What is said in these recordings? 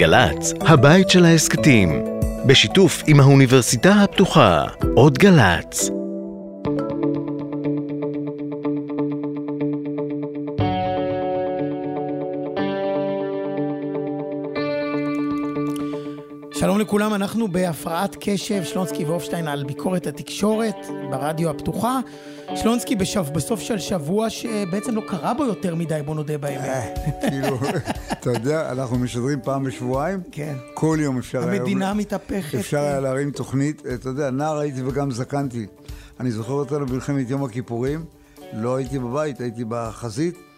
גל"צ, הבית של ההסכתים, בשיתוף עם האוניברסיטה הפתוחה, עוד גל"צ. לכולם, אנחנו בהפרעת קשב, שלונסקי והופשטיין על ביקורת התקשורת ברדיו הפתוחה. שלונסקי בשב, בסוף של שבוע שבעצם לא קרה בו יותר מדי, בוא נודה באמת. כאילו, אתה יודע, אנחנו משדרים פעם בשבועיים, כן. כל יום אפשר היה... המדינה מתהפכת. אפשר היה להרים תוכנית, אתה יודע, נער הייתי וגם זקנתי. אני זוכר אותנו במלחמת יום הכיפורים, לא הייתי בבית, הייתי בחזית.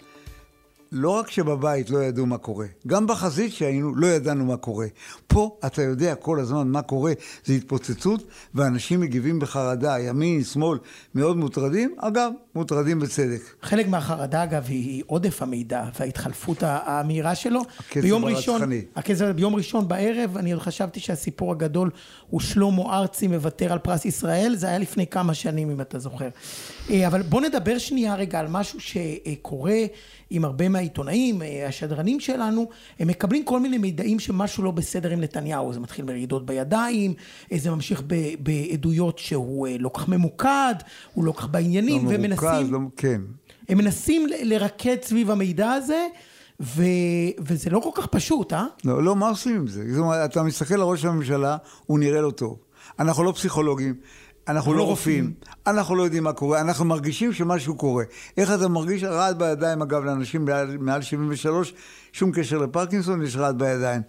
לא רק שבבית לא ידעו מה קורה, גם בחזית שהיינו לא ידענו מה קורה. פה אתה יודע כל הזמן מה קורה, זה התפוצצות, ואנשים מגיבים בחרדה, ימין, שמאל, מאוד מוטרדים, אגב, מוטרדים בצדק. חלק מהחרדה, אגב, היא עודף המידע וההתחלפות המהירה שלו. הקצב ביום הרצחני. ראשון, הקצב, ביום ראשון בערב, אני עוד חשבתי שהסיפור הגדול הוא שלמה ארצי מוותר על פרס ישראל, זה היה לפני כמה שנים, אם אתה זוכר. אה, אבל בוא נדבר שנייה רגע על משהו שקורה עם הרבה מהעיתונאים, אה, השדרנים שלנו, הם מקבלים כל מיני מידעים שמשהו לא בסדר עם נתניהו. זה מתחיל ברעידות בידיים, אה, זה ממשיך ב- בעדויות שהוא אה, לא כך ממוקד, הוא לא כך בעניינים, לא והם מרוכז, מנסים, לא, כן. הם מנסים לרקד סביב המידע הזה, ו... וזה לא כל כך פשוט, אה? לא, לא, מה עושים עם זה? זאת אומרת, אתה מסתכל על ראש הממשלה, הוא נראה לא טוב. אנחנו לא פסיכולוגים, אנחנו לא לא רופאים, אנחנו לא יודעים מה קורה, אנחנו מרגישים שמשהו קורה. איך אתה מרגיש? רעד בידיים, אגב, לאנשים מעל, מעל 73, שום קשר לפרקינסון, יש רעד בידיים.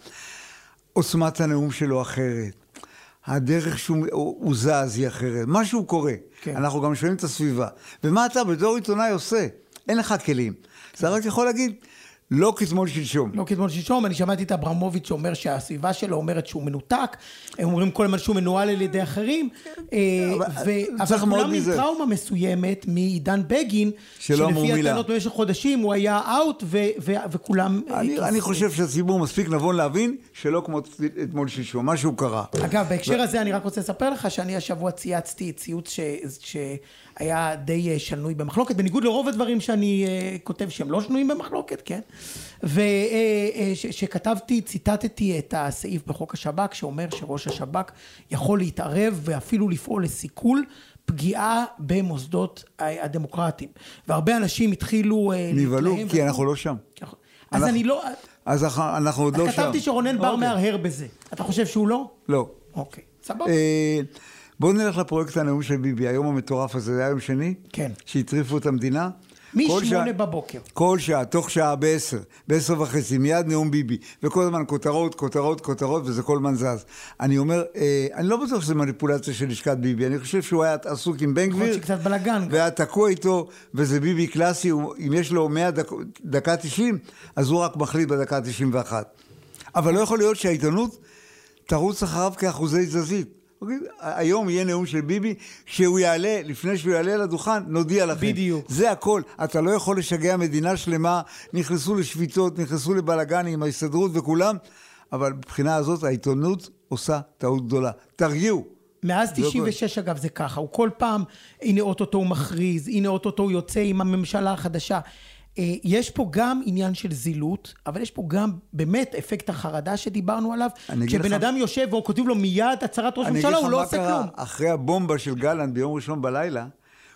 עוצמת הנאום שלו אחרת. הדרך שהוא הוא, הוא זז היא אחרת. משהו קורה. כן. אנחנו גם שומעים את הסביבה. ומה אתה בתור עיתונאי עושה? אין לך כלים. אתה רק יכול להגיד, לא כתמול שלשום. לא כתמול שלשום, אני שמעתי את אברמוביץ' שאומר שהסביבה שלו אומרת שהוא מנותק, הם אומרים כל הזמן שהוא מנוהל על ידי אחרים, אה, אבל כולם עם. טראומה מסוימת מעידן בגין, שלא אמרו שלפי. הטענות במשך חודשים הוא היה אאוט וכולם... אה. אני חושב שהציבור מספיק נבון להבין שלא כמו אתמול שלשום, משהו קרה. אגב, בהקשר הזה אני רק רוצה לספר לך שאני השבוע צייצתי ציוץ ש... שהיה די אה, שנוי במחלוקת, בניגוד לרוב הדברים שאני אה, כותב שהם לא שנויים במחלוקת, כן? ושכתבתי, ציטטתי את הסעיף בחוק השב"כ שאומר שראש השב"כ יכול להתערב ואפילו לפעול לסיכול פגיעה במוסדות הדמוקרטיים. והרבה אנשים התחילו אה, נבהלו, כי ו- אנחנו לא שם. אז אנחנו- אני לא... אז אנחנו, עוד לא שם. כתבתי שרונן בר אוקיי. מהרהר בזה. אתה חושב שהוא לא? לא. אוקיי, סבבה. בואו נלך לפרויקט הנאום של ביבי, היום המטורף הזה, זה היה יום שני? כן. שהטריפו את המדינה? משמונה בבוקר. כל שעה, תוך שעה, בעשר, בעשר וחצי, מיד נאום ביבי. וכל הזמן כותרות, כותרות, כותרות, וזה כל הזמן זז. אני אומר, אה, אני לא בטוח שזה מניפולציה של לשכת ביבי, אני חושב שהוא היה עסוק עם בן גביר. שקצת בלאגן. והיה תקוע איתו, וזה ביבי קלאסי, הוא, אם יש לו 100 דק, דקה 90, אז הוא רק מחליט בדקה 91. אבל לא יכול להיות שהעיתונות תרוץ אחריו כאחוזי תזזית. אוקיי? היום יהיה נאום של ביבי, שהוא יעלה, לפני שהוא יעלה לדוכן, נודיע לכם. בדיוק. זה הכל. אתה לא יכול לשגע מדינה שלמה, נכנסו לשביתות, נכנסו לבלאגנים ההסתדרות וכולם, אבל מבחינה הזאת העיתונות עושה טעות גדולה. תרגיעו. מאז לא 96 אגב זה ככה, הוא כל פעם, הנה אוטוטו הוא מכריז, הנה אוטוטו הוא יוצא עם הממשלה החדשה. אה, יש פה גם עניין של זילות, אבל יש פה גם באמת אפקט החרדה שדיברנו עליו. אני אגיד כשבן לך- אדם יושב וכותב לו מיד הצהרת ראש אני ממשלה, אגיד הוא לך לא מה עושה קרה. כלום. אחרי הבומבה של גלנט ביום ראשון בלילה,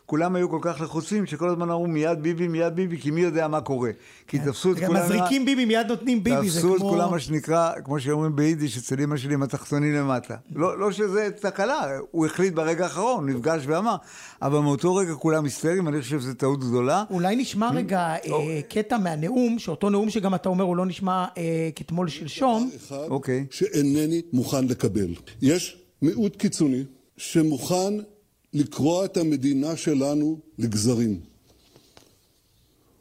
כולם היו כל כך לחוצים, שכל הזמן אמרו מיד ביבי, מיד ביבי, כי מי יודע מה קורה. כי תפסו את כולם... מזריקים ביבי, מיד נותנים ביבי, זה תפסו את כמו... כולם, מה שנקרא, כמו שאומרים ביידיש, אצל אמא שלי עם התחתונים למטה. לא, לא שזה תקלה, הוא החליט ברגע האחרון, נפגש ואמר, אבל מאותו רגע כולם היסטריים, אני חושב שזו טעות גדולה. אולי נשמע רגע אה, קטע מהנאום, שאותו נאום שגם אתה אומר הוא לא נשמע אה, כתמול שלשום. אחד אוקיי. שאינני מוכן לקבל. יש מיעוט קיצוני שמוכן לקרוע את המדינה שלנו לגזרים.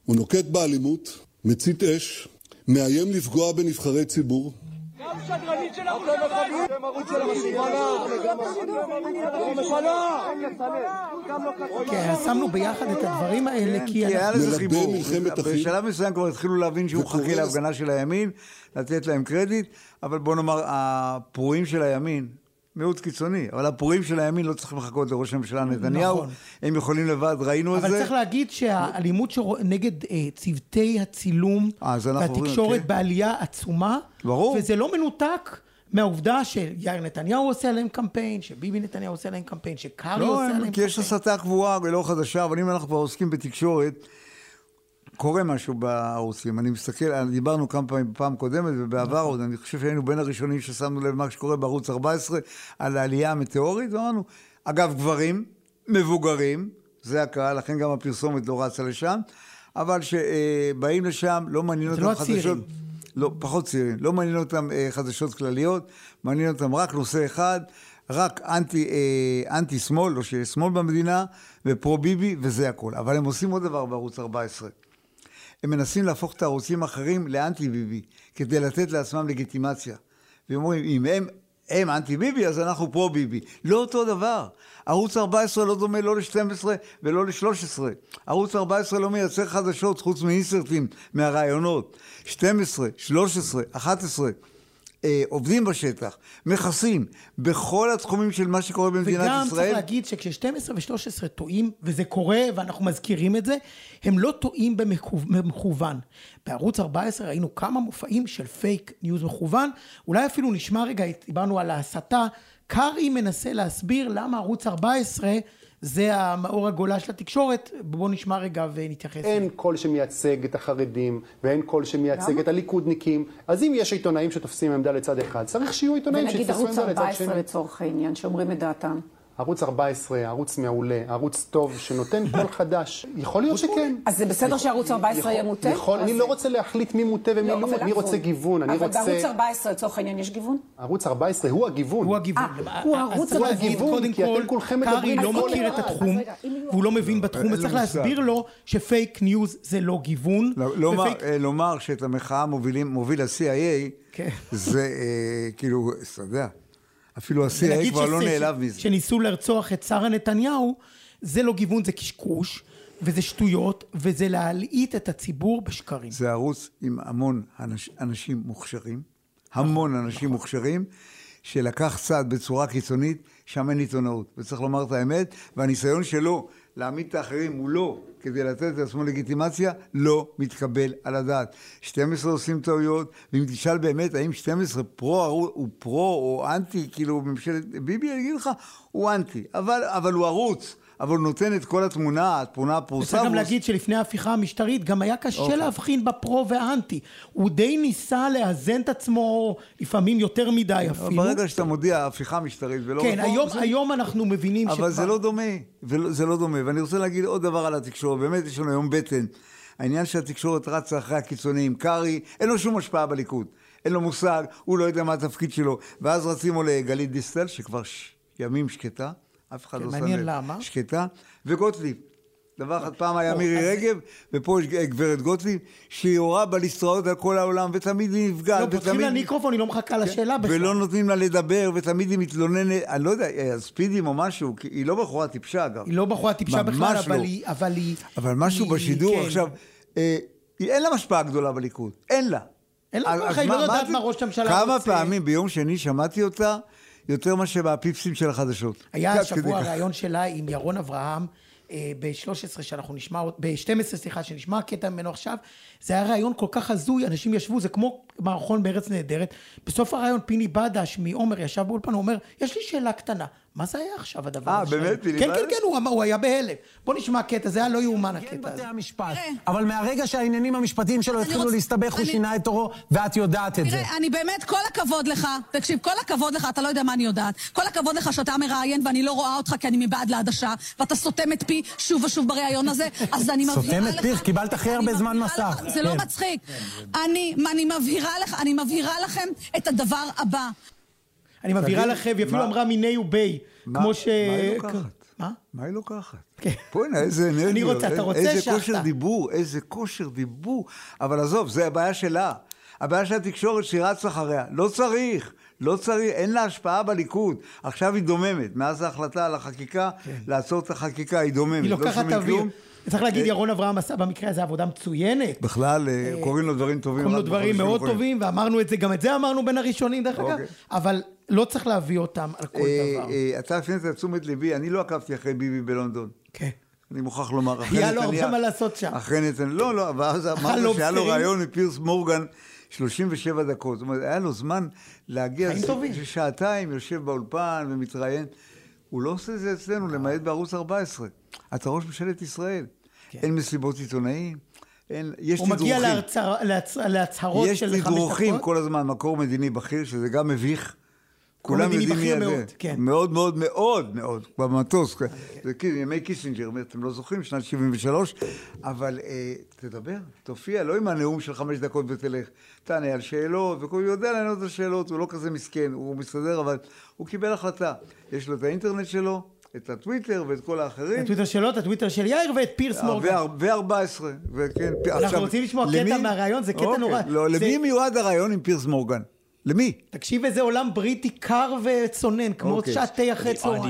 הוא נוקט באלימות, מצית אש, מאיים לפגוע בנבחרי ציבור, גם שדרנית של ערוץ. כן, שמנו ביחד את הדברים האלה, כי כי היה אנחנו... לזה מלבה חיבור. מלחמת אחים. בשלב מסוים כבר התחילו להבין שהוא לזה- להפגנה של הימין, לתת להם קרדיט, אבל בוא נאמר, הפרועים של הימין מיעוט קיצוני, אבל הפורעים של הימין לא צריכים לחכות לראש הממשלה נתניהו, נכון. הם יכולים לבד, ראינו את זה. אבל צריך להגיד שהאלימות שרוא- נגד אה, צוותי הצילום והתקשורת כן. בעלייה עצומה, ברור. וזה לא מנותק מהעובדה שיאיר נתניהו עושה עליהם קמפיין, שביבי נתניהו עושה עליהם קמפיין, שקרעי לא, עושה הם- עליהם כי יש קמפיין. הסתה קבועה ולא חדשה, אבל אם אנחנו כבר עוסקים בתקשורת, קורה משהו בערוצים. אני מסתכל, דיברנו כמה פעמים בפעם קודמת ובעבר עוד, אני חושב שהיינו בין הראשונים ששמנו לב למה שקורה בערוץ 14, על העלייה המטאורית, ואמרנו, אגב, גברים, מבוגרים, זה הקהל, לכן גם הפרסומת לא רצה לשם, אבל שבאים לשם, לא מעניין זה אותם לא חדשות. הצעירים. לא, פחות צעירים. לא מעניין אותם אה, חדשות כלליות, מעניין אותם רק נושא אחד, רק אנטי, אה, אנטי שמאל, לא שיש שמאל במדינה, ופרו ביבי, וזה הכל. אבל הם עושים עוד דבר בערוץ 14. הם מנסים להפוך את הערוצים האחרים לאנטי ביבי, כדי לתת לעצמם לגיטימציה. והם אומרים, אם הם, הם אנטי ביבי, אז אנחנו פרו ביבי. לא אותו דבר. ערוץ 14 לא דומה לא ל-12 ולא ל-13. ערוץ 14 לא מייצר חדשות חוץ מאינסרטים, מהרעיונות. 12, 13, 11. אה, עובדים בשטח, מכסים, בכל התחומים של מה שקורה במדינת וגם ישראל. צריך להגיד שכש-12 ו-13 טועים, וזה קורה ואנחנו מזכירים את זה, הם לא טועים במכו- במכוון. בערוץ 14 ראינו כמה מופעים של פייק ניוז מכוון, אולי אפילו נשמע רגע, דיברנו על ההסתה, קרעי מנסה להסביר למה ערוץ 14 זה המאור הגולה של התקשורת, בואו נשמע רגע ונתייחס. אין קול שמייצג את החרדים, ואין קול שמייצג את הליכודניקים. אז אם יש עיתונאים שתופסים עמדה לצד אחד, צריך שיהיו עיתונאים ונגיד ערוץ עמדה לצד 14 שני. לצורך העניין, שאומרים את דעתם. ערוץ 14, ערוץ מעולה, ערוץ טוב, שנותן קול חדש. יכול להיות שכן. אז זה בסדר שערוץ 14 יכול- יהיה מוטה? יכול, אני לא רוצה להחליט מי מוטה ומי לא, לא, אבל אני למה? רוצה גיוון, אני אבל רוצה... בערוץ 14 לצורך העניין יש גיוון? ערוץ 14 הוא הגיוון. הוא הגיוון. אה, הוא צריך הגיוון, כי אתם כל, כולכם קרעי מדברים לא בקול מכיר את אחד. התחום, והוא לא מבין בתחום, וצריך. להסביר לו שפייק ניוז זה לא גיוון. לא- לומר, ופייק- אה, לומר שאת המחאה מובילים, מוביל ה-CIA, כן. זה אה, כאילו, אתה יודע, אפילו ה-CIA כבר לא נעלב מזה. שניסו לרצוח את שרה נתניהו, זה לא גיוון, זה קשקוש, וזה שטויות, וזה להלעיט את הציבור בשקרים. זה ערוץ עם המון אנש, אנשים מוכשרים, המון נכון. אנשים מוכשרים, שלקח צעד בצורה קיצונית, שם אין עיתונאות. וצריך לומר את האמת, והניסיון שלו להעמיד את האחרים מולו כדי לתת לעצמו לגיטימציה, לא מתקבל על הדעת. 12 עושים טעויות, ואם תשאל באמת האם 12 פרו הוא פרו או אנטי, כאילו ממשלת ביבי, אני אגיד לך, הוא אנטי, אבל, אבל הוא ערוץ. אבל נותן את כל התמונה, התמונה הפרוסה. וצריך גם והוא- להגיד שלפני ההפיכה המשטרית גם היה קשה אוקיי. להבחין בפרו והאנטי. הוא די ניסה לאזן את עצמו לפעמים יותר מדי אפילו. ברגע שאתה מודיע הפיכה משטרית ולא כן, היום, זה- היום אנחנו מבינים אבל זה לא דומה, ולא- זה לא דומה. ואני רוצה להגיד עוד דבר על התקשורת, באמת יש לנו היום בטן. העניין שהתקשורת רצה אחרי הקיצוניים, קרעי, אין לו שום השפעה בליכוד. אין לו מושג, הוא לא יודע מה התפקיד שלו. ואז רצים לגלית דיסטל, שכבר ש... ימים שקטה, אף אחד כן, לא שם מעניין לב. למה. שקטה, וגוטליב. דבר אחד, פעם היה מירי רגב, ופה יש גברת גוטליב, שהיא יורה בליסטראות על כל העולם, ותמיד היא נפגעת, לא, פותחים לה מיקרופון, היא לא מחכה לשאלה בכלל. ולא נותנים לה לדבר, ותמיד היא מתלוננת, אני לא יודע, אה, ספידים או משהו, היא לא בחורה טיפשה אגב. היא לא בחורה טיפשה בכלל, לא. אבל היא... אבל, היא, אבל משהו בשידור כן. עכשיו, אה, אין לה השפעה גדולה בליכוד, אין לה. אין לה אז היא לא יודעת מה ראש הממשלה כמה רוצה. פעמים ביום שני שמעתי אותה, יותר מאשר בפיפסים של החדשות. היה השבוע. ראיון שלה עם ירון אברהם אה, ב-13 שאנחנו נשמע, ב-12 סליחה, שנשמע קטע ממנו עכשיו, זה היה ראיון כל כך הזוי, אנשים ישבו, זה כמו מערכון בארץ נהדרת. בסוף הראיון פיני בדש מעומר ישב באולפן, הוא אומר, יש לי שאלה קטנה, מה זה היה עכשיו הדבר אה, הזה? באמת, שראינו?" פיני כן? כן, כן, הוא היה בהלם. בוא נשמע קטע, זה היה לא יאומן כן, הקטע בתי הזה. המשפט. אבל מהרגע שהעניינים המשפטיים שלו התחילו להסתבך, הוא שינה את תורו, ואת יודעת את זה. תראה, אני באמת, כל הכבוד לך, תקשיב, כל הכבוד לך, אתה לא יודע מה אני יודעת. כל הכבוד לך שאתה מראיין ואני לא רואה אותך כי אני מבעד לעדשה, ואתה סותם את פי שוב ושוב בריאיון הזה, אז אני סותם מבהירה לך... את פיך? קיבלת הכי הרבה זמן מסך. זה לא כן. מצחיק. אני אני מבהירה לך, אני מבהירה לכם את הדבר הבא. אני מבהירה לכם, היא אפילו אמרה מיני ובי, כמו ש... מה היא לוקחת? מה? מה היא לוקחת? כן. בוא'נה, איזה אנרגיות. אני רוצה, אתה רוצה, איזה שחטה. כושר דיבור, איזה כושר דיבור. אבל עזוב, זה הבעיה שלה. הבעיה של התקשורת שהיא רצה אחריה. לא צריך, לא צריך, אין לה השפעה בליכוד. עכשיו היא דוממת. מאז ההחלטה על החקיקה, לעצור את החקיקה, היא דוממת. היא לא לוקחת שומעים אוויר. צריך להגיד, אה, ירון אברהם עשה במקרה הזה עבודה מצוינת. בכלל, אה, קוראים לו דברים טובים. קוראים לו דברים מאוד. טובים, ואמרנו את זה, גם את זה אמרנו בין הראשונים, דרך אגב, אוקיי. אבל לא צריך להביא אותם על כל אה, דבר. אה, אתה הפנית תשומת ליבי, אני לא עקבתי אחרי ביבי בלונדון. כן. אני מוכרח לומר, אחרי היה לו נתניה- הרבה מה לעשות שם. אחרי נתניה, לא, לא, ואז אמרת לו שהיה לו. ראיון מפירס מורגן 37 דקות. זאת אומרת, היה לו זמן להגיע, חיים טובים. שעתיים, יושב באולפן ומתראיין. הוא לא עושה את זה אצלנו, למעט בערוץ 14. אתה ראש ממשלת ישראל. אין מסיבות עיתונאים, אין, יש כן. הוא מגיע תדרוכים. להרצה- להצ- להצהרות יש של חמש תדרוכים דקות. כל הזמן, מקור מדיני בכיר, שזה גם מביך. כולם יודעים מי בכיר זה. מאוד, כן. מאוד מאוד מאוד מאוד, במטוס. זה כאילו ימי קיסינג'ר, אתם לא זוכרים, שנת 73, אבל אה, תדבר, תופיע, לא עם הנאום של חמש דקות ותלך. תענה על שאלות, והוא יודע לענות על שאלות, הוא לא כזה מסכן, הוא מסתדר, אבל הוא קיבל החלטה. יש לו את האינטרנט שלו, את הטוויטר ואת כל האחרים. הטוויטר שלו, את הטוויטר של יאיר ואת פירס מורגן. ו-14, וכן. אנחנו רוצים לשמוע קטע מהראיון, זה קטע אוקיי. נורא. לא, זה- למי מיועד הראיון עם פירס מורגן? למי? תקשיב איזה עולם בריטי קר וצונן, כמו אוקיי. שעת תה אחרי צהריים.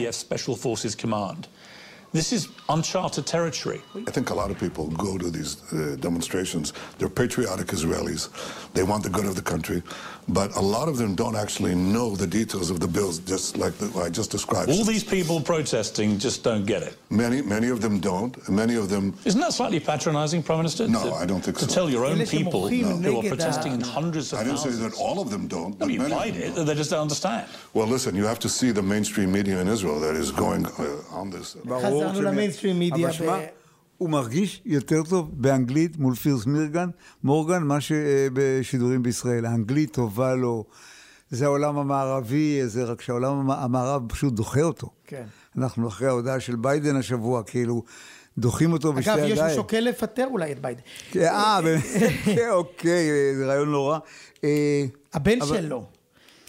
This is uncharted territory. I think a lot of people go to these uh, demonstrations. They're patriotic Israelis. They want the good of the country. But a lot of them don't actually know the details of the bills, just like the, I just described. All these people protesting just don't get it. Many, many of them don't. Many of them. Isn't that slightly patronizing, Prime Minister? No, to, I don't think to so. To tell your own people no. who are protesting in hundreds of I didn't thousands. say that all of them don't. No, you implied it. They just don't understand. Well, listen, you have to see the mainstream media in Israel that is going uh, on this. חזרנו למיינסטרים מדיה אבל שמע, הוא מרגיש יותר טוב באנגלית מול פירס מירגן, מורגן, מה שבשידורים בישראל. האנגלית טובה לו, זה העולם המערבי, זה רק שהעולם המ- המערב פשוט דוחה אותו. כן. אנחנו אחרי ההודעה של ביידן השבוע, כאילו, דוחים אותו בשתי אגב, ידיים. יש הוא שוקל לפטר אולי את ביידן. אה, באמת, כן, אוקיי, זה רעיון לא רע. אה, הבן שלו.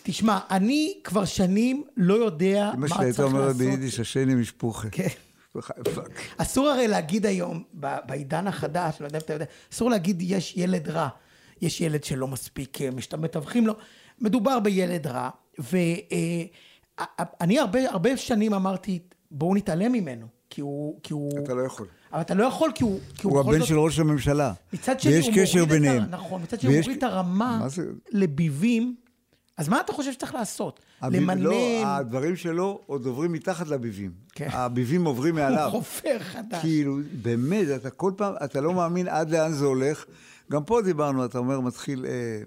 תשמע, אני כבר שנים לא יודע אמא מה שלי הייתה צריך אומרת לעשות. ביידיש, השני משפוחה. כן. אסור הרי להגיד היום, בעידן החדש, לא יודע אם אתה יודע, אסור להגיד יש ילד רע, יש ילד שלא מספיק, אה, מתווכים לו, מדובר בילד רע, ואני הרבה, הרבה שנים אמרתי, בואו נתעלם ממנו, כי הוא... כי הוא... אתה לא יכול. אבל אתה לא יכול, כי הוא... כי הוא בכל הבן זאת- של ראש הממשלה. מצד שני, הוא מוריד ביניהם. את. נכון, מצד שני, הוא מוריד את הרמה? לביבים, אז מה אתה חושב שצריך לעשות? הביב- למנן... לא, הדברים שלו עוד עוברים מתחת לביבים. כן. הביבים עוברים הוא מעליו. חופר חדש. כאילו, באמת, אתה כל פעם, אתה לא מאמין עד לאן זה הולך. גם פה דיברנו, אתה אומר, מתחיל, אה,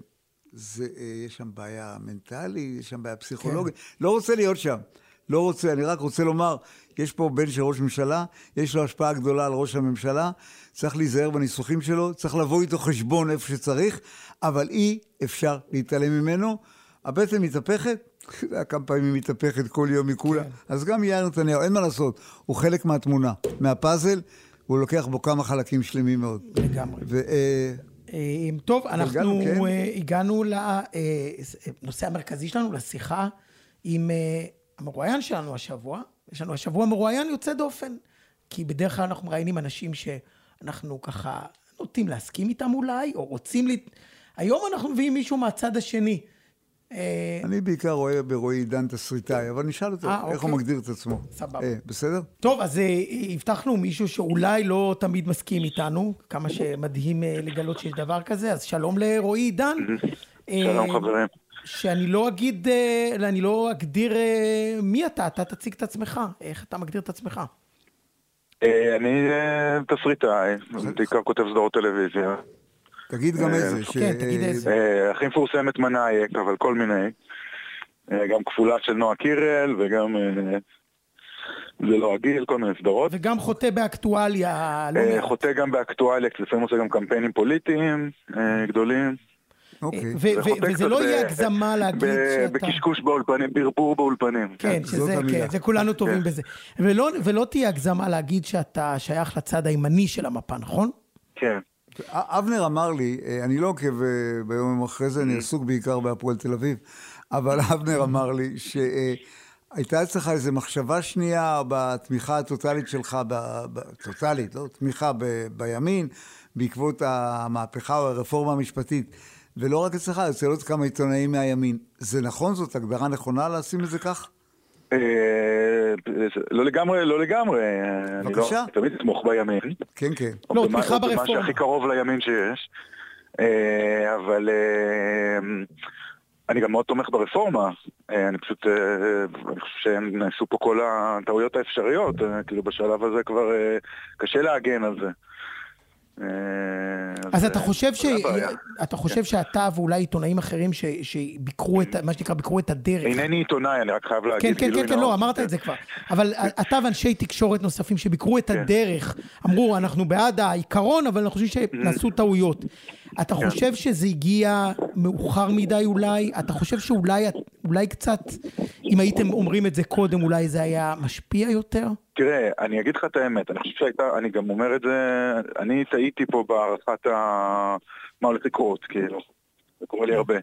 זה, אה, יש שם בעיה מנטלית, יש שם בעיה פסיכולוגית. לא רוצה להיות שם. לא רוצה, אני רק רוצה לומר, יש פה בן של ראש ממשלה, יש לו השפעה גדולה על ראש הממשלה, צריך להיזהר בניסוחים שלו, צריך לבוא איתו חשבון איפה שצריך, אבל אי אפשר להתעלם ממנו. הבטן מתהפכת, אתה יודע כמה פעמים היא מתהפכת כל יום מכולה, אז גם יאיר נתניהו, אין מה לעשות, הוא חלק מהתמונה, מהפאזל, והוא לוקח בו כמה חלקים שלמים מאוד. לגמרי. ו, אה, אה, טוב, אנחנו הגענו, כן. אה, הגענו לנושא המרכזי שלנו, לשיחה עם המרואיין שלנו השבוע. יש לנו השבוע מרואיין יוצא דופן, כי בדרך כלל אנחנו מראיינים אנשים שאנחנו ככה נוטים להסכים איתם אולי, או רוצים ל... היום אנחנו מביאים מישהו מהצד השני. אה, אני בעיקר רואה ברועי עידן תסריטאי, אבל נשאל אותו אה, איך אוקיי. הוא מגדיר את עצמו. סבבה. אה, בסדר? טוב, אז אה, הבטחנו מישהו שאולי לא תמיד מסכים איתנו, כמה שמדהים אה, לגלות שיש דבר כזה, אז שלום לרועי עידן. שלום, אה, חברים. שאני לא אגיד, אה, אני לא אגדיר אה, מי אתה, אתה תציג את עצמך, איך אתה מגדיר את עצמך. אה, אני אה, תסריטאי, בעיקר כותב סדרות טלוויזיה. תגיד גם אה, איזה. ש- כן, תגיד איזה. אה, הכי מפורסמת מנאייק, אבל כל מיני. אה, גם כפולה של נועה קירל, וגם אה, זה לא הגיל, כל מיני סדרות. וגם חוטא באקטואליה, לא. חוטא גם באקטואליה, כי לפעמים עושה גם קמפיינים פוליטיים אה, גדולים. אוקיי. וזה לא ב- יהיה הגזמה להגיד ב- שאתה... בקשקוש באולפנים, ברבור באולפנים. כן, המילה. כן, זה כולנו טובים כן. בזה. ולא, ולא תהיה הגזמה להגיד שאתה שייך לצד הימני של המפה, נכון? כן. אבנר אמר לי, אה, אני לא עוקב אה, ביום אחרי זה, אני עסוק בעיקר בהפועל תל אביב, אבל אבנר אמר לי שהייתה אצלך איזו מחשבה שנייה בתמיכה הטוטלית שלך, טוטלית, לא? תמיכה ב- בימין, בעקבות המהפכה או הרפורמה המשפטית, ולא רק אצלך, אצל עוד כמה עיתונאים מהימין. זה נכון? זאת הגדרה נכונה לשים את זה כך? אה, לא לגמרי, לא לגמרי. אני בבקשה. לא- אני תמיד אתמוך בימין. כן, כן. לא, במה- תמיכה במה ברפורמה. שהכי קרוב לימין שיש. אה, אבל אה, אני גם מאוד תומך ברפורמה. אני פשוט, אני חושב שנעשו פה כל הטעויות האפשריות. כאילו בשלב הזה כבר קשה להגן על זה. אז אה, אתה חושב ש... אתה חושב שאתה ואולי עיתונאים אחרים ש- שביקרו את, מה שנקרא, ביקרו את הדרך. אינני עיתונאי, אני רק חייב כן, להגיד. כן, גילוי כן, כן, לא. אמרת את זה כבר. אבל אתה ואנשי תקשורת נוספים שביקרו את כן. הדרך, אמרו, אנחנו בעד העיקרון, אבל אנחנו חושבים שנעשו Mm-hmm. טעויות. אתה כן. חושב שזה הגיע מאוחר מדי אולי? אתה חושב שאולי אולי קצת, אם הייתם אומרים את זה קודם, אולי זה היה משפיע יותר? תראה, אני אגיד לך את האמת, אני חושב שהייתה, אני גם אומר את זה, אני טעיתי פה בהערכת ה... מה הולך לקרות, כאילו. זה קורה לי הרבה.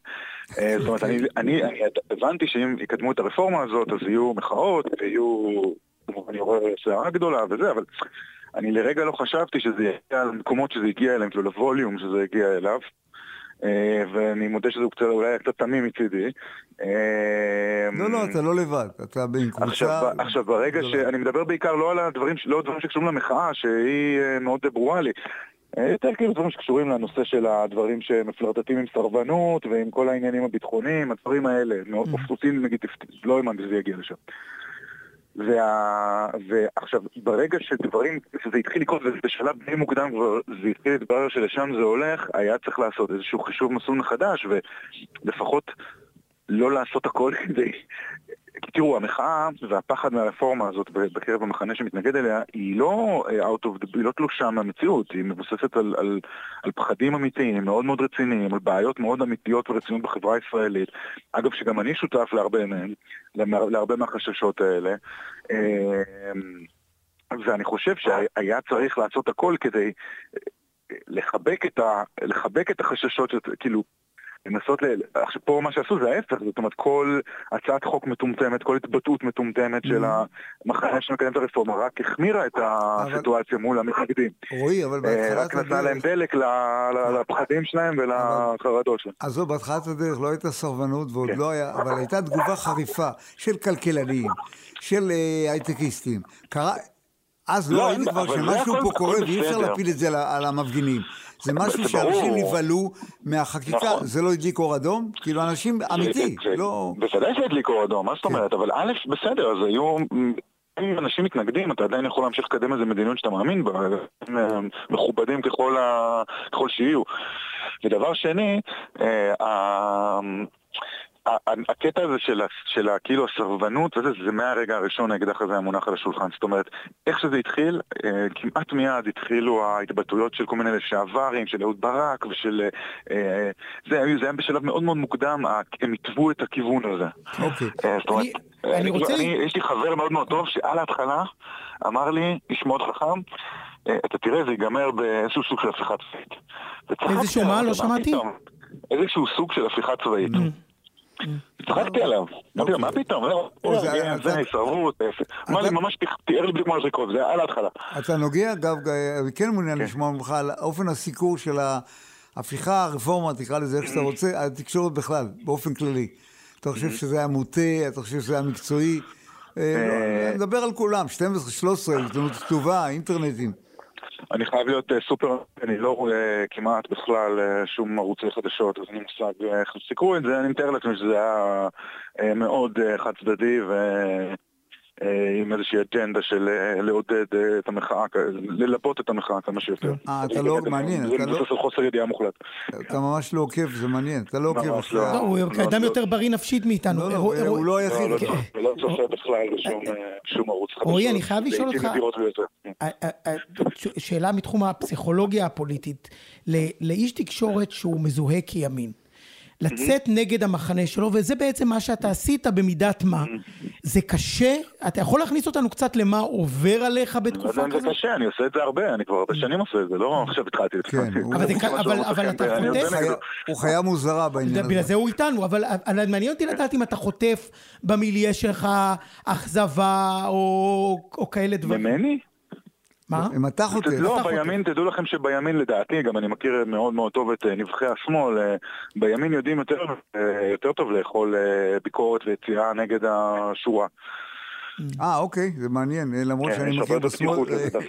אה, זאת אומרת, אני, אני, אני הבנתי שאם יקדמו את הרפורמה הזאת, אז יהיו מחאות, ויהיו, אני רואה סערה גדולה וזה, אבל אני לרגע לא חשבתי שזה יגיע למקומות שזה הגיע אליהם, כאילו לווליום שזה הגיע אליו. אה, ואני מודה שזה קצת, אולי היה קצת תמים מצידי. אה, לא, לא, אתה לא לבד, אתה עם קבוצה... עכשיו, ברגע ש... אני מדבר בעיקר לא על הדברים, לא דברים שקשורים למחאה, שהיא אה, מאוד ברורה לי. יותר כאילו דברים שקשורים לנושא של הדברים שמפלרטטים עם סרבנות ועם כל העניינים הביטחוניים, הדברים האלה. מאוד אופסוסים, נגיד, לא האמנתי שזה יגיע לשם. וה... ועכשיו, ברגע שדברים, שזה התחיל לקרות, ובשלב די מוקדם כבר זה התחיל להתברר שלשם זה הולך, היה צריך לעשות איזשהו חישוב מסלול מחדש, ולפחות לא לעשות הכל כדי... תראו, המחאה והפחד מהרפורמה הזאת בקרב המחנה שמתנגד אליה, היא לא אה, out of the, היא לא תלושה מהמציאות, היא מבוססת על, על, על פחדים אמיתיים, מאוד מאוד רציניים, על בעיות מאוד אמיתיות ורציניות בחברה הישראלית. אגב, שגם אני שותף להרבה מהם, להרבה- מהחששות האלה. אה, ואני חושב שהיה צריך לעשות הכל כדי אה, לחבק את, ה, לחבק את החששות, כאילו, לנסות ל... עכשיו פה מה שעשו זה ההפך, זאת אומרת כל הצעת חוק מטומטמת, כל התבטאות מטומטמת של המחנה שמקדם את הרפורמה, רק החמירה את הסיטואציה מול המתנגדים. רועי, אבל אה, רק בהתחלת נתנה להם. דלק לפחדים שלהם ולחרדות שלהם. עזוב, בהתחלת הדרך לא הייתה סרבנות ועוד כן. לא היה, אבל הייתה תגובה חריפה של כלכלנים, של אה, הייטקיסטים. אז לא, לא בעיה, כבר שמשהו פה קורה ואי אפשר. להפיל את זה על- המפגינים. זה משהו שאנשים. נבהלו מהחקיקה, נכון. זה לא הדליק אור אדום? כאילו אנשים, אמיתי, לא... בוודאי זה הדליק אור אדום, מה זאת אומרת? אבל א', בסדר, אז היו... אם אנשים מתנגדים, אתה עדיין יכול להמשיך לקדם איזה מדיניות שאתה מאמין בה, מכובדים ככל, ה... ככל שיהיו. ודבר שני, אה, הקטע הזה של, של כאילו הסרבנות, וזה, זה מהרגע הראשון האקדח הזה היה מונח על השולחן. זאת אומרת, איך שזה התחיל, אה, כמעט מיד התחילו ההתבטאויות של כל מיני לשעברים, של אהוד ברק ושל... אה, זה, זה היה בשלב מאוד מאוד מוקדם, הם התוו את הכיוון הזה. אוקיי. אה, זאת אומרת, אני אני, רוצה- אני, יש לי חבר מאוד מאוד טוב שעל ההתחלה אמר לי, איש מאוד חכם, אתה תראה, זה ייגמר באיזשהו סוג של הפיכה צבאית. איזשהו מה? לא שמעתי. "טוב, איזשהו סוג של הפיכה צבאית. צחקתי עליו, אמרתי לו, מה פתאום? לא, או, זה- הישרדות, אמר לי, ממש תיאר לי בדיוק מה זה יקרות, זה היה על ההתחלה. אתה נוגע, אגב, אני כן מעוניין לשמוע ממך על אופן הסיקור של ההפיכה, הרפורמה, תקרא לזה איך שאתה רוצה, התקשורת בכלל, באופן כללי. אתה חושב שזה היה מוטה, אתה חושב שזה היה מקצועי? אה, לא, נדבר על כולם, 12, 13, עיתונות כתובה, אינטרנטים. אני חייב להיות אה, סופר, אני לא רואה כמעט בכלל אה, שום ערוצי חדשות, אז לי מושג אה, איך סיקרו את זה, אני מתאר לעצמי שזה היה מאוד חד צדדי ועם איזושהי אג'נדה של אה, לעודד אה, את המחאה, ללבות את המחאה כמה שיותר. אה, אתה לא, מעניין, זה אתה לא, מבוסס על חוסר ידיעה מוחלט. אתה ממש לא עוקב, זה מעניין, אתה לא עוקב אחרי... לא. לא, הוא אדם יותר בריא נפשית מאיתנו. לא, לא, הוא לא לא, היחיד. לא, כן. לא, לא צופה בכלל בשום אה, שום ערוץ חדשות. רועי, אני חייב לשאול אותך-. אה, אה, אה, ש- שאלה מתחום הפסיכולוגיה הפוליטית. ל- לאיש תקשורת שהוא מזוהה כימין. לצאת נגד המחנה שלו, וזה בעצם מה שאתה עשית במידת מה. זה קשה? אתה יכול להכניס אותנו קצת למה עובר עליך לא יודע בתקופה אם זה כזאת? קשה, אני עושה את זה הרבה, אני כבר הרבה שנים עושה את זה, לא עכשיו התחלתי. כן, אבל אבל- אבל אתה חוטף-. הוא חיה מוזרה בעניין הזה. בגלל זה הוא איתנו, אבל מעניין אותי לדעת אם אתה חוטף במיליה שלך אכזבה או או כאלה דברים. ממני? מה? אם אתה חוטף, לא, אתה בימין, תדעו לכם שבימין לדעתי, גם אני מכיר מאוד מאוד טוב את אה, נבחי השמאל, אה, בימין יודעים יותר, אה, יותר טוב לאכול ביקורת ויציאה נגד השורה. אה, אוקיי, זה מעניין, למרות כן, שאני מכיר בשמאל...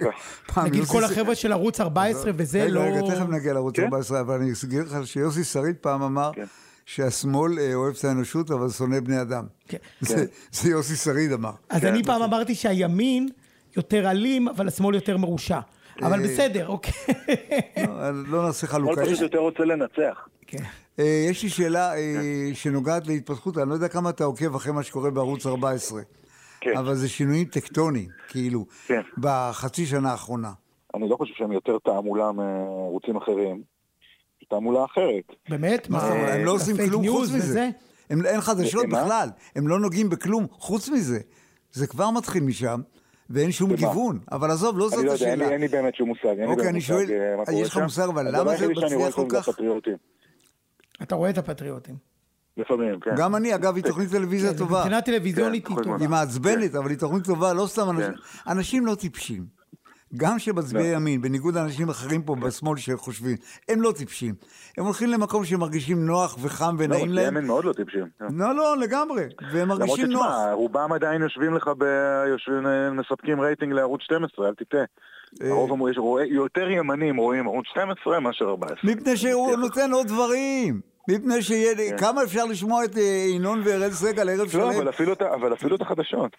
נגיד כל החבר'ה של ערוץ 14 וזה לא... רגע, תכף נגיע לערוץ כן? 14, אבל אני אסגיר לך שיוסי שריד פעם אמר כן. שהשמאל אוהב את האנושות, אבל שונא בני אדם. כן. זה- יוסי שריד אמר. אז כן, אני פעם אמרתי שהימין יותר אלים, אבל השמאל יותר מרושע. אבל אה, בסדר, אוקיי. לא, לא נעשה חלוקה. פשוט יש- יותר רוצה לנצח. כן. אה, יש לי שאלה אה, כן. שנוגעת להתפתחות, אני לא יודע כמה אתה עוקב אחרי מה שקורה בערוץ 14, כן. אבל זה שינויים טקטוניים, כאילו, כן. בחצי שנה האחרונה. אני לא חושב שהם יותר תעמולה מערוצים אחרים. זו תעמולה אחרת. באמת? מה? הם לא עושים כלום חוץ מזה. וזה? הם- אין חדשות? בכלל, הם לא נוגעים בכלום חוץ מזה. זה כבר מתחיל משם, ואין שום? גיוון. אבל עזוב, לא אני זאת לא יודע, אין לי- השאלה. אין לי באמת שום מושג. אוקיי, אני שואל, אה, יש לך. מושג, אבל למה זה מצליח כל כך? אתה רואה את הפטריוטים. לפעמים, כן. גם אני, אגב, היא תוכנית טלוויזיה כן, טובה. מבחינה טלוויזיונית כן, היא טובה. היא מעצבנת, אבל היא תוכנית טובה, לא סתם אנשים. כן. אנשים לא טיפשים. גם שמצביעי לא. ימין, בניגוד לאנשים אחרים פה בשמאל שחושבים, הם לא טיפשים. הם הולכים למקום שהם מרגישים נוח וחם לא, ונעים מצביעי להם. ימין מאוד לא טיפשים. לא, לא, לגמרי. והם למרות מרגישים נוח. שתשמע, רובם עדיין יושבים לך, ב... יושבים, אה, מספקים רייטינג לערוץ 12, אל תטעה. אה. הרוב אמרו, יש רואה- יותר ימנים רואים ערוץ 12 מאשר 14. מפני שהוא נותן עוד דברים. מפני שיהיה... כמה אפשר לשמוע את אה, ינון ואראל סגל ערב כן. לא, שלם? אבל אפילו את ה- אבל אפילו את החדשות.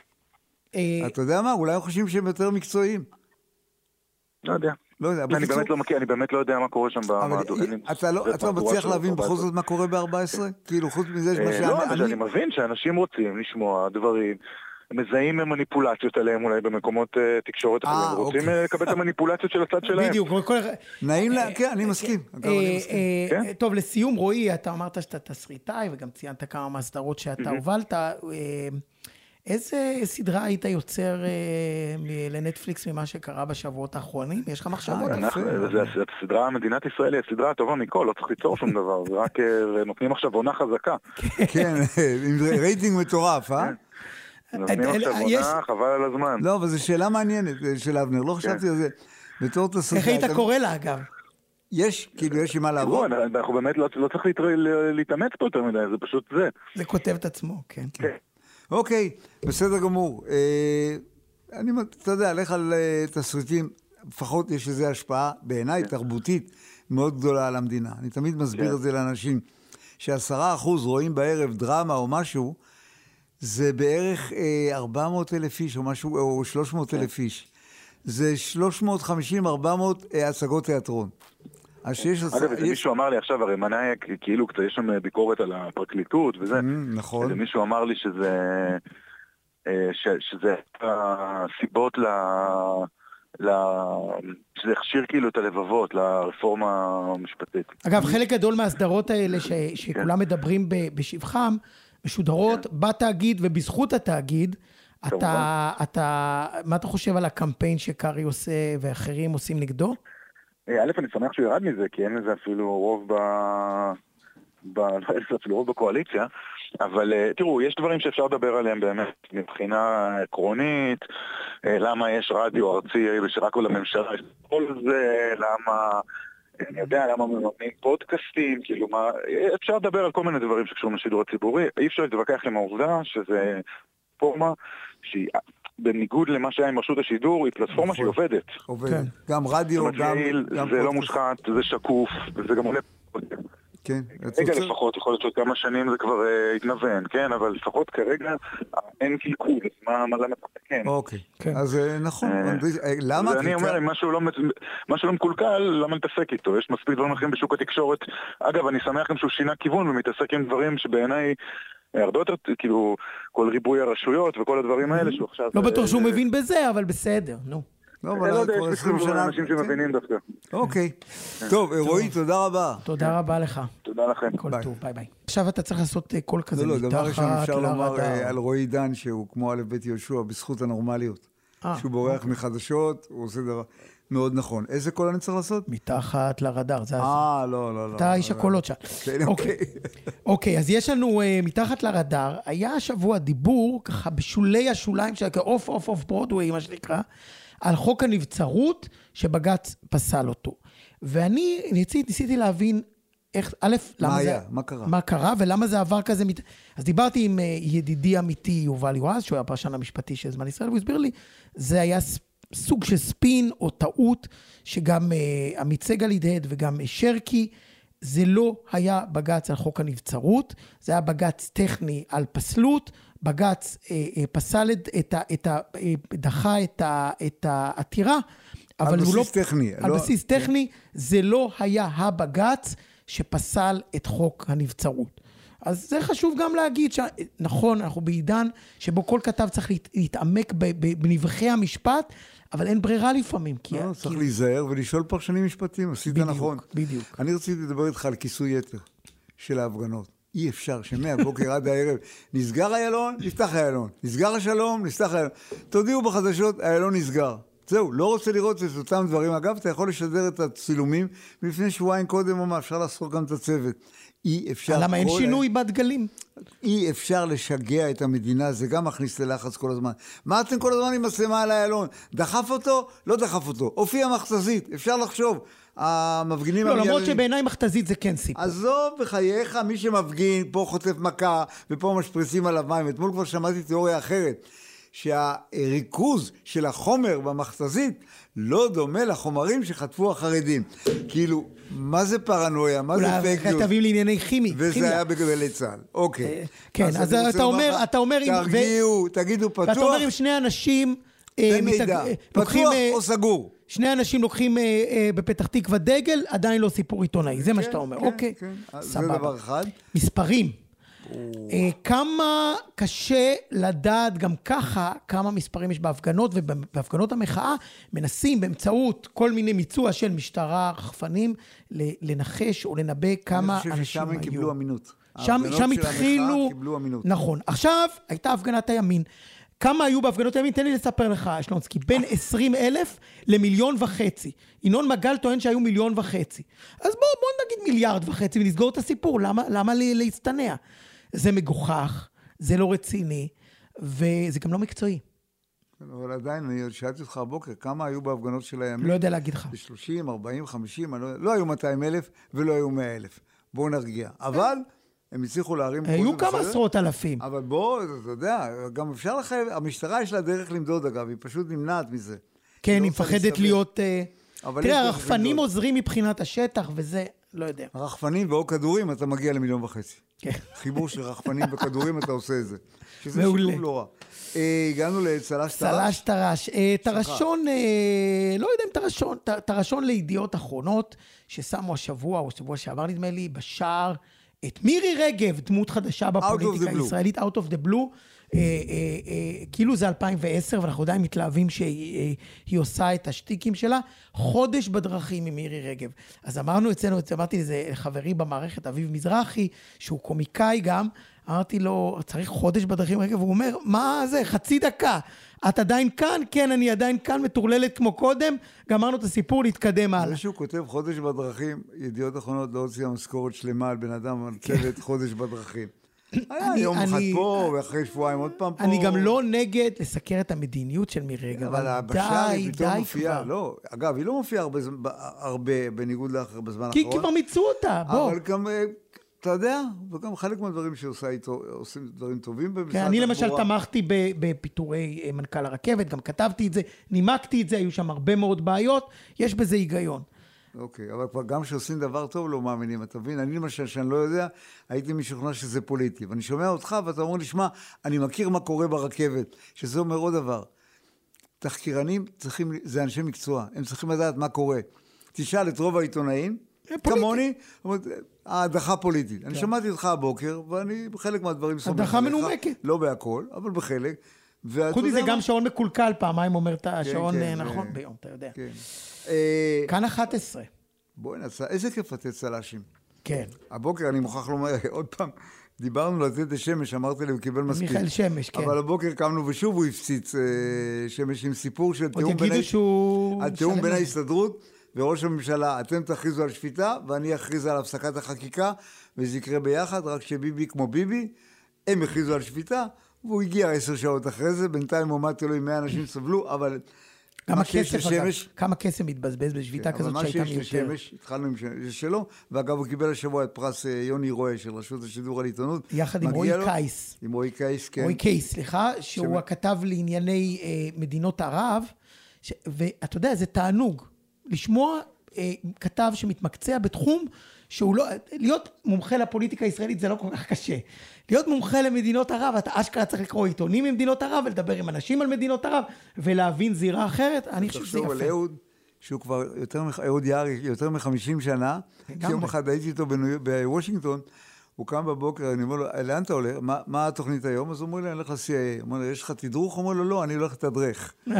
אתה יודע מה? אולי הם חושבים שהם יותר מקצועיים. לא יודע. לא יודע. אני בקיצור- באמת לא מכיר, אני באמת לא יודע מה קורה שם אבל במהדורים. אתה לא אתה לא מצליח להבין בכל זאת מה קורה ב-14? כאילו, חוץ מזה שמה אה, לא, אבל שאני... אני מבין שאנשים רוצים לשמוע דברים. מזהים מניפולציות עליהם אולי במקומות אה, תקשורת אה, אחרים, רוצים אוקיי. אה, לקבל את המניפולציות של הצד שלהם. בדיוק, כל- כל- נעים לה... כן, אני מסכים. אה. אה, כן. טוב, לסיום, רועי, אתה אמרת שאתה תסריטאי, וגם ציינת כמה מהסדרות שאתה הובלת. איזה סדרה היית יוצר אה, לנטפליקס ממה שקרה בשבועות האחרונים? יש לך מחשבות? הסדרה, מדינת ישראל היא הסדרה הטובה מכל, לא צריך ליצור שום דבר, זה רק אה, נותנים עכשיו עונה חזקה. כן, עם רייטינג מטורף, אה? נותנים אה, עכשיו יש- עונה, חבל על הזמן. לא, אבל זו שאלה מעניינת של אבנר, לא חשבתי על זה. בתור תסריטאי... איך היית קורא לה, אגב? יש, כאילו, יש עם מה לעבוד. אנחנו באמת לא לא צריך להתאמץ פה יותר מדי, זה פשוט זה. זה כותב את עצמו, כן. כן. אוקיי, בסדר גמור. אה, אני, אתה יודע, לך על אה, תסריטים, לפחות יש לזה השפעה, בעיניי, תרבותית, מאוד גדולה על המדינה. אני תמיד מסביר כן. את זה לאנשים, שעשרה אחוז רואים בערב דרמה או משהו, זה בערך אה, 400 אלף איש או משהו, או 300 אלף איש. זה 350-400 אה, הצגות תיאטרון. אז שיש... אגב, איזה יש- מישהו אמר לי עכשיו, הרי מנאי, כאילו קצת יש שם ביקורת על הפרקליטות וזה. Mm, נכון. איזה מישהו אמר לי שזה... אה, ש- שזה הסיבות ל... ל... שזה הכשיר כאילו את הלבבות לרפורמה המשפטית. אגב, חלק גדול מהסדרות האלה ש, כן. שכולם מדברים ב, בשבחם, משודרות בתאגיד ובזכות התאגיד. אתה. אתה, מה אתה חושב על הקמפיין שקארי עושה ואחרים עושים נגדו? אה, א', אני שמח שהוא ירד מזה, כי אין לזה אפילו רוב ב... ב... לא אין לזה אפילו רוב בקואליציה, אבל אה, תראו, יש דברים שאפשר לדבר עליהם באמת מבחינה עקרונית, אה, למה יש רדיו ארצי ושרק לממשלה יש כל זה, למה... אני יודע למה מממנים פודקאסטים, כאילו מה, אפשר לדבר על כל מיני דברים שקשורים לשידור הציבורי, אי אפשר להתווכח עם העובדה שזה פלטפורמה שהיא, בניגוד למה שהיה עם רשות השידור, היא פלטפורמה שהיא עובדת. עובד. כן. גם רדיו, זאת אומרת, גם... זה לא. מושחת, זה שקוף, וזה גם עולה... כן. כרגע התוצר- לפחות, יכול להיות שעוד כמה שנים זה כבר אה, יתנוון, כן? אבל לפחות כרגע אה, אין קלקול, מה מה למה אתה מתקן? אוקיי. כן. אז אה, נכון. אה, אה, למה? ואני אומר, כאן- אם משהו לא, לא מקולקל, למה להתעסק איתו? יש מספיק דברים אחרים בשוק התקשורת. אגב, אני שמח גם שהוא שינה כיוון ומתעסק עם דברים שבעיניי אה, הרבה יותר, כאילו, כל ריבוי הרשויות וכל הדברים האלה שהוא עכשיו... לא בטוח שהוא אה, מבין בזה, אבל בסדר, נו. לא, אני אבל לא יודע, כבר יש 20 מספיק שנה... אנשים כן. שמבינים דווקא. אוקיי. טוב, אה, רועי, תודה רבה. תודה רבה לך. תודה לכם. כל. טוב, ביי ביי. עכשיו אתה צריך לעשות אה, קול כזה לא, לא, דבר ראשון מתחת אפשר לומר. אה, על רועי עידן שהוא כמו א' ב' יהושע בזכות הנורמליות. אה, שהוא בורח מחדשות, הוא עושה דבר מאוד נכון. איזה קול אני צריך לעשות? מתחת לרדאר, זה ה... אה, לא, לא, לא. אתה איש לא, הקולות שם. כן, אוקיי. אוקיי, אז יש לנו אה, מתחת לרדאר, היה השבוע דיבור, ככה בשולי השוליים של אוף אוף אוף ברודווי, מה שנקרא, על חוק הנבצרות שבג"ץ פסל אותו. ואני ניסיתי, ניסיתי להבין איך, א', למה מה זה... היה? מה קרה? מה קרה ולמה זה עבר כזה... מת... אז דיברתי עם אה, ידידי אמיתי יובל יועז, שהוא היה הפרשן המשפטי של זמן ישראל, והוא הסביר לי, זה היה ס- סוג של ספין או טעות, שגם אה, עמית סגל הדהד וגם אה, שרקי, זה לא היה בג"ץ על חוק הנבצרות, זה היה בג"ץ טכני על פסלות, בג"ץ אה, אה, פסל את, את, את, ה- אה, דחה את, ה- את העתירה, על אבל הוא לא... בסיס טכני, על לא- בסיס טכני, זה לא היה הבג"ץ שפסל את חוק הנבצרות. אז זה חשוב גם להגיד, ש... נכון, אנחנו בעידן שבו כל כתב צריך להת... להתעמק. בנבחי המשפט, אבל אין ברירה לפעמים. כי... לא, כי... צריך להיזהר ולשאול פרשנים משפטיים, עשית בדיוק, נכון. בדיוק. אני רציתי לדבר איתך על כיסוי יתר של ההפגנות. אי אפשר שמהבוקר עד הערב נסגר איילון, נפתח איילון. נסגר השלום, נפתח איילון. תודיעו בחדשות, איילון נסגר. זהו, לא רוצה לראות את אותם דברים. אגב, אתה יכול לשדר את הצילומים, ולפני שבועיים קודם הוא אמר, אפשר לעשות גם את הצוות. אי אפשר... למה אין שינוי בדגלים? אי אפשר לשגע את המדינה, זה גם מכניס ללחץ כל הזמן. מה אתם כל הזמן עם מצלמה על איילון? דחף אותו? לא דחף אותו. הופיע מכתזית, אפשר לחשוב. המפגינים... לא, למרות שבעיניי מכתזית זה כן סיפור. עזוב בחייך, מי שמפגין, פה חוטף מכה, ופה משפריצים עליו מים. אתמול כבר שמעתי תיאוריה אחרת, שהריכוז של החומר במכתזית לא דומה לחומרים שחטפו החרדים. כאילו, מה זה פרנויה? מה זה פייק ניוז? כתבים לענייני כימי. וזה כימיה. היה בגלי צה"ל. אוקיי. כן, אז רוצה אתה אומר, אתה אומר... אם- ו- תרגיעו, תגידו פתוח. ואתה אומר אם שני אנשים... אה, תן מידע. אה, פתוח אה, או סגור? שני אנשים לוקחים אה, אה, בפתח תקווה דגל, עדיין לא סיפור עיתונאי, זה מה שאתה אומר, כן, אוקיי. כן. אז זה סבבה. דבר אחד. מספרים. אה, כמה קשה לדעת גם ככה כמה מספרים יש בהפגנות, ובהפגנות המחאה מנסים באמצעות כל מיני מיצוע של משטרה, רחפנים, לנחש או לנבא כמה אני חושב אנשים ששם היו. הם קיבלו אמינות. שם, שם התחילו... קיבלו אמינות. נכון. עכשיו, הייתה הפגנת הימין. כמה היו בהפגנות הימין? תן לי לספר לך, שלונסקי. בין 20 אלף למיליון וחצי. ינון מגל טוען שהיו מיליון וחצי. אז בואו בוא נגיד מיליארד וחצי ונסגור את הסיפור. למה, למה לי- להצטנע? זה מגוחך, זה לא רציני, וזה גם לא מקצועי. אבל עדיין, אני שאלתי אותך הבוקר, כמה היו בהפגנות של הימין? לא יודע להגיד לך. ב-30, 40, 50, אני לא, לא היו 200 אלף ולא היו 100 אלף. בואו נרגיע. אבל הם הצליחו להרים... היו כמה בסדר. עשרות אלפים. אבל בוא, אתה יודע, גם אפשר לחייב, המשטרה יש לה דרך למדוד אגב, היא פשוט נמנעת מזה. כן, היא מפחדת. להיות... אה, תראה, הרחפנים. עוזרים מבחינת השטח, וזה, לא יודע. רחפנים ואו כדורים, אתה מגיע למיליון וחצי. כן. חיבור של רחפנים וכדורים, אתה עושה את זה. שזה. שילוב לא רע. אה, הגענו לצל"ש טר"ש. צל"ש טר"ש. אה, טרשון, אה, לא יודע אם טרשון, טרשון לידיעות אחרונות, ששמו השבוע, או שבוע שעבר נדמה לי, בשער, את מירי רגב, דמות חדשה בפוליטיקה. הישראלית, Out of the Blue. אה, אה, אה, כאילו זה 2010, ואנחנו עדיין מתלהבים שהיא היא עושה את השטיקים שלה. חודש בדרכים עם מירי רגב. אז אמרנו אצלנו, אמרתי לזה חברי במערכת, אביב מזרחי, שהוא קומיקאי גם, אמרתי לו, צריך חודש בדרכים רגב? והוא אומר, מה זה, חצי דקה. את עדיין כאן? כן, אני עדיין כאן, מטורללת כמו קודם. גמרנו את הסיפור, להתקדם הלאה. זה שהוא כותב חודש בדרכים, ידיעות אחרונות לא הוציאה משכורת שלמה על בן אדם, על צוות חודש בדרכים. היה אני- יום אחד פה, ואחרי שבועיים עוד פעם פה. אני גם לא נגד לסקר את המדיניות של מירי רגב, אבל די, די כבר. לא, אגב, היא לא מופיעה הרבה, בניגוד לאחר בזמן האחרון. כי כבר מיצו אותה, בוא. אבל גם, אה, אתה יודע, וגם חלק מהדברים שהיא איתו, עושים דברים טובים במשרד כן, אני למשל התחבורה. תמכתי בפיטורי אה, מנכ"ל הרכבת, גם כתבתי את זה, נימקתי את זה, היו שם הרבה מאוד בעיות, יש בזה היגיון. אוקיי, אבל כבר גם כשעושים דבר טוב לא מאמינים, אתה מבין? אני למשל, שאני לא יודע, הייתי משוכנע שזה פוליטי. ואני שומע אותך ואתה אומר לי, שמע, אני מכיר מה קורה ברכבת, שזה אומר עוד דבר. תחקירנים צריכים, זה אנשי מקצוע, הם צריכים לדעת מה קורה. תשאל את רוב העיתונאים, כמוני, אומרת, ההדחה פוליטית. אני שמעתי אותך הבוקר, ואני בחלק מהדברים סומך הדחה עליך. מנומקת. לא בהכל, אבל בחלק. חוץ מזה גם? שעון מקולקל פעמיים אומר את השעון כן, אה, נכון ביום, אתה יודע. כן. כאן 11. בואי נעשה, איזה כיף לתת צל"שים. כן. הבוקר, אני מוכרח לומר, עוד פעם, דיברנו לתת לשמש, אמרתי לי, הוא קיבל מספיק. מיכאל שמש, כן. אבל הבוקר קמנו ושוב הוא הפציץ אה, שמש עם סיפור של תיאום בין... יגידו ה- שהוא על תיאום משלם בין. ההסתדרות וראש הממשלה. אתם תכריזו על שפיטה ואני אכריז על הפסקת החקיקה, וזה יקרה ביחד, רק שביבי כמו ביבי, הם הכריזו על שפיטה, והוא הגיע עשר שעות אחרי זה, בינתיים הוא עמד תלוי 100 אנשים סבלו, אבל כמה כסף, אגב, לשמש- כמה כסף מתבזבז בשביתה כן, כזאת אבל מה שהייתה שיש. לשמש, התחלנו עם ש- שלו, ואגב, הוא קיבל השבוע את פרס אה, יוני רואה של רשות השידור על עיתונות. יחד עם רועי לו- קייס. עם רועי קייס, כן. רועי קייס, סליחה, שהוא שמ- הכתב לענייני אה, מדינות ערב, ש... ואתה יודע, זה תענוג לשמוע אה, כתב שמתמקצע בתחום שהוא לא... להיות מומחה לפוליטיקה הישראלית זה לא כל כך קשה. להיות מומחה למדינות ערב, אתה אשכרה צריך לקרוא עיתונים ממדינות ערב ולדבר עם אנשים על מדינות ערב ולהבין זירה אחרת, אני חושב שזה תחשוב על יפה. אהוד, שהוא כבר יותר, אהוד יערי, יותר מ-50 שנה. יום אחד הייתי איתו בוושינגטון, הוא קם בבוקר, אני אומר לו, לאן אתה הולך? מה, מה התוכנית היום? אז הוא אומר לי, אני הולך ל-CIA. אומר לו, יש לך תדרוך? הוא אומר לו, לא, אני הולך לתדרך.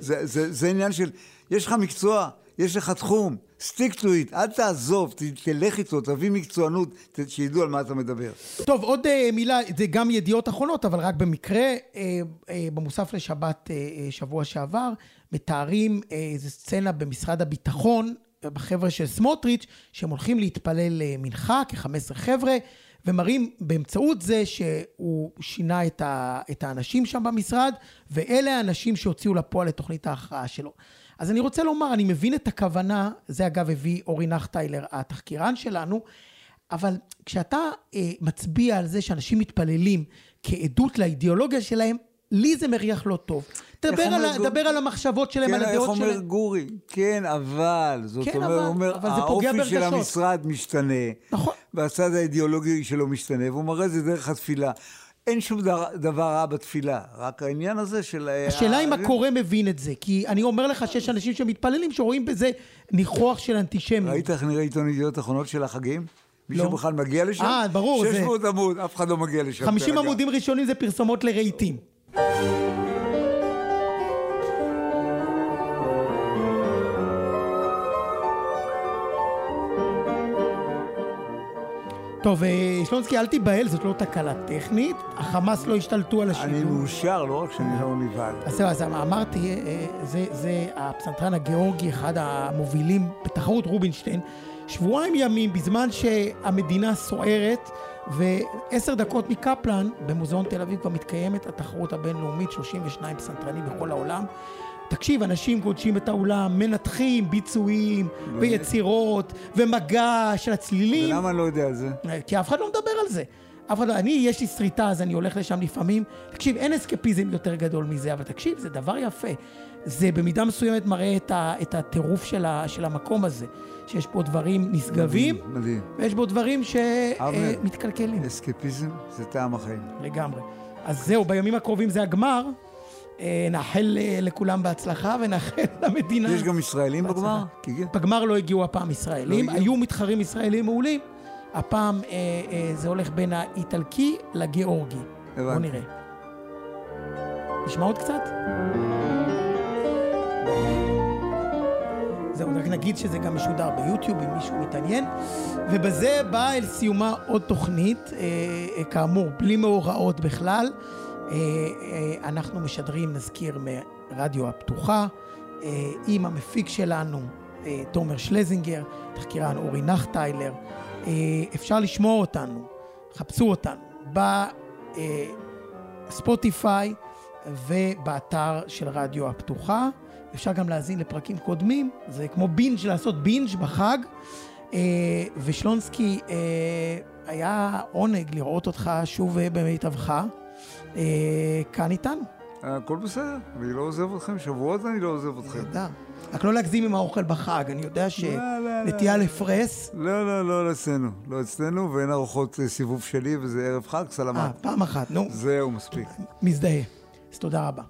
זה, זה, זה עניין של, יש לך מקצוע, יש לך תחום, stick to it, אל תעזוב, ת, תלך איתו, תביא מקצוענות, ת, שידעו על מה אתה מדבר. טוב, עוד אה, מילה, זה גם ידיעות אחרונות, אבל רק במקרה, אה, אה, במוסף לשבת אה, אה, שבוע שעבר, מתארים אה, איזו סצנה במשרד הביטחון, בחבר'ה של סמוטריץ', שהם הולכים להתפלל אה, מנחה, כ-15 חבר'ה, ומראים באמצעות זה שהוא שינה את, ה, את האנשים שם במשרד, ואלה האנשים שהוציאו לפועל את תוכנית ההכרעה שלו. אז אני רוצה לומר, אני מבין את הכוונה, זה אגב הביא אורי נחטיילר, התחקירן שלנו, אבל כשאתה אה, מצביע על זה שאנשים מתפללים כעדות לאידיאולוגיה שלהם, לי זה מריח לא טוב. דבר על, גור- דבר על המחשבות שלהם, על כן, איך הדעות אומר שלהם. גורי? כן, אבל, זאת כן, אומרת, אבל, אומר, אבל האופי של. המשרד משתנה, נכון. והצד האידיאולוגי שלו משתנה, והוא מראה את זה דרך התפילה. אין שום דבר, דבר רע בתפילה, רק העניין הזה של... אה, השאלה אם ה- הקורא מבין את זה, כי אני אומר לך שיש אנשים שמתפללים שרואים בזה ניחוח של אנטישמיות. ראית איך נראה עיתון ידיעות אחרונות של החגים? מישהו לא. בכלל מגיע לשם? אה, ברור, זה- 600 עמוד, אף אחד לא מגיע לשם. 50 תירגע. עמודים ראשונים זה פרסומות לרהיטים. טוב, אה, שלונסקי, אל תיבהל, זאת לא תקלה טכנית. החמאס לא השתלטו על השידור. אני מאושר, לא רק שאני לא נבהל. אז זהו, אז אמרתי, אה, זה, זה הפסנתרן הגיאורגי, אחד המובילים בתחרות רובינשטיין. שבועיים ימים בזמן שהמדינה סוערת, ועשר דקות מקפלן, במוזיאון תל אביב כבר מתקיימת התחרות הבינלאומית, 32 פסנתרנים בכל העולם. תקשיב, אנשים גודשים את האולם, מנתחים ביצועים ויצירות ומגע של הצלילים. ולמה אני לא יודע על זה? כי אף אחד לא מדבר על זה. אף אחד לא, אני, יש לי שריטה, אז אני הולך לשם לפעמים. תקשיב, אין אסקפיזם יותר גדול מזה, אבל תקשיב, זה דבר יפה. זה במידה מסוימת מראה את, ה, את הטירוף של, ה, של המקום הזה. שיש פה דברים נשגבים, מדהים, מדהים. ויש בו דברים שמתקלקלים. אסקפיזם זה טעם החיים. לגמרי. אז זהו, בימים הקרובים זה הגמר. אה, נאחל אה, לכולם בהצלחה ונאחל למדינה. יש גם ישראלים בגמר? כי כן. בגמר לא הגיעו הפעם ישראלים, לא? היו מתחרים ישראלים מעולים. הפעם אה, אה, זה הולך בין האיטלקי לגיאורגי. בוא הבנתי. נראה. נשמע עוד קצת? זהו, רק נגיד שזה גם משודר ביוטיוב, אם מישהו מתעניין. ובזה באה אל סיומה עוד תוכנית, אה, כאמור, בלי מאורעות בכלל. אה, אה, אנחנו משדרים, נזכיר, מרדיו הפתוחה, אה, עם המפיק שלנו, תומר שלזינגר, תחקירן אורי נחטיילר. אפשר לשמוע אותנו, חפשו אותנו, בספוטיפיי ובאתר של רדיו הפתוחה. אפשר גם להאזין לפרקים קודמים, זה כמו בינג' לעשות בינג' בחג. ושלונסקי, היה עונג לראות אותך שוב במיטבך, כאן איתנו. הכל בסדר, אני לא עוזב אתכם, שבועות אני לא עוזב אתכם. נהדר. רק לא להגזים עם האוכל בחג, אני יודע שנטייה לפרס. לא, לא, לא אצלנו. לא אצלנו, ואין ארוחות אה, סיבוב שלי, וזה ערב חג, אה, סלמת. פעם אחת, נו, זהו, מספיק. מזדהה. אז תודה רבה.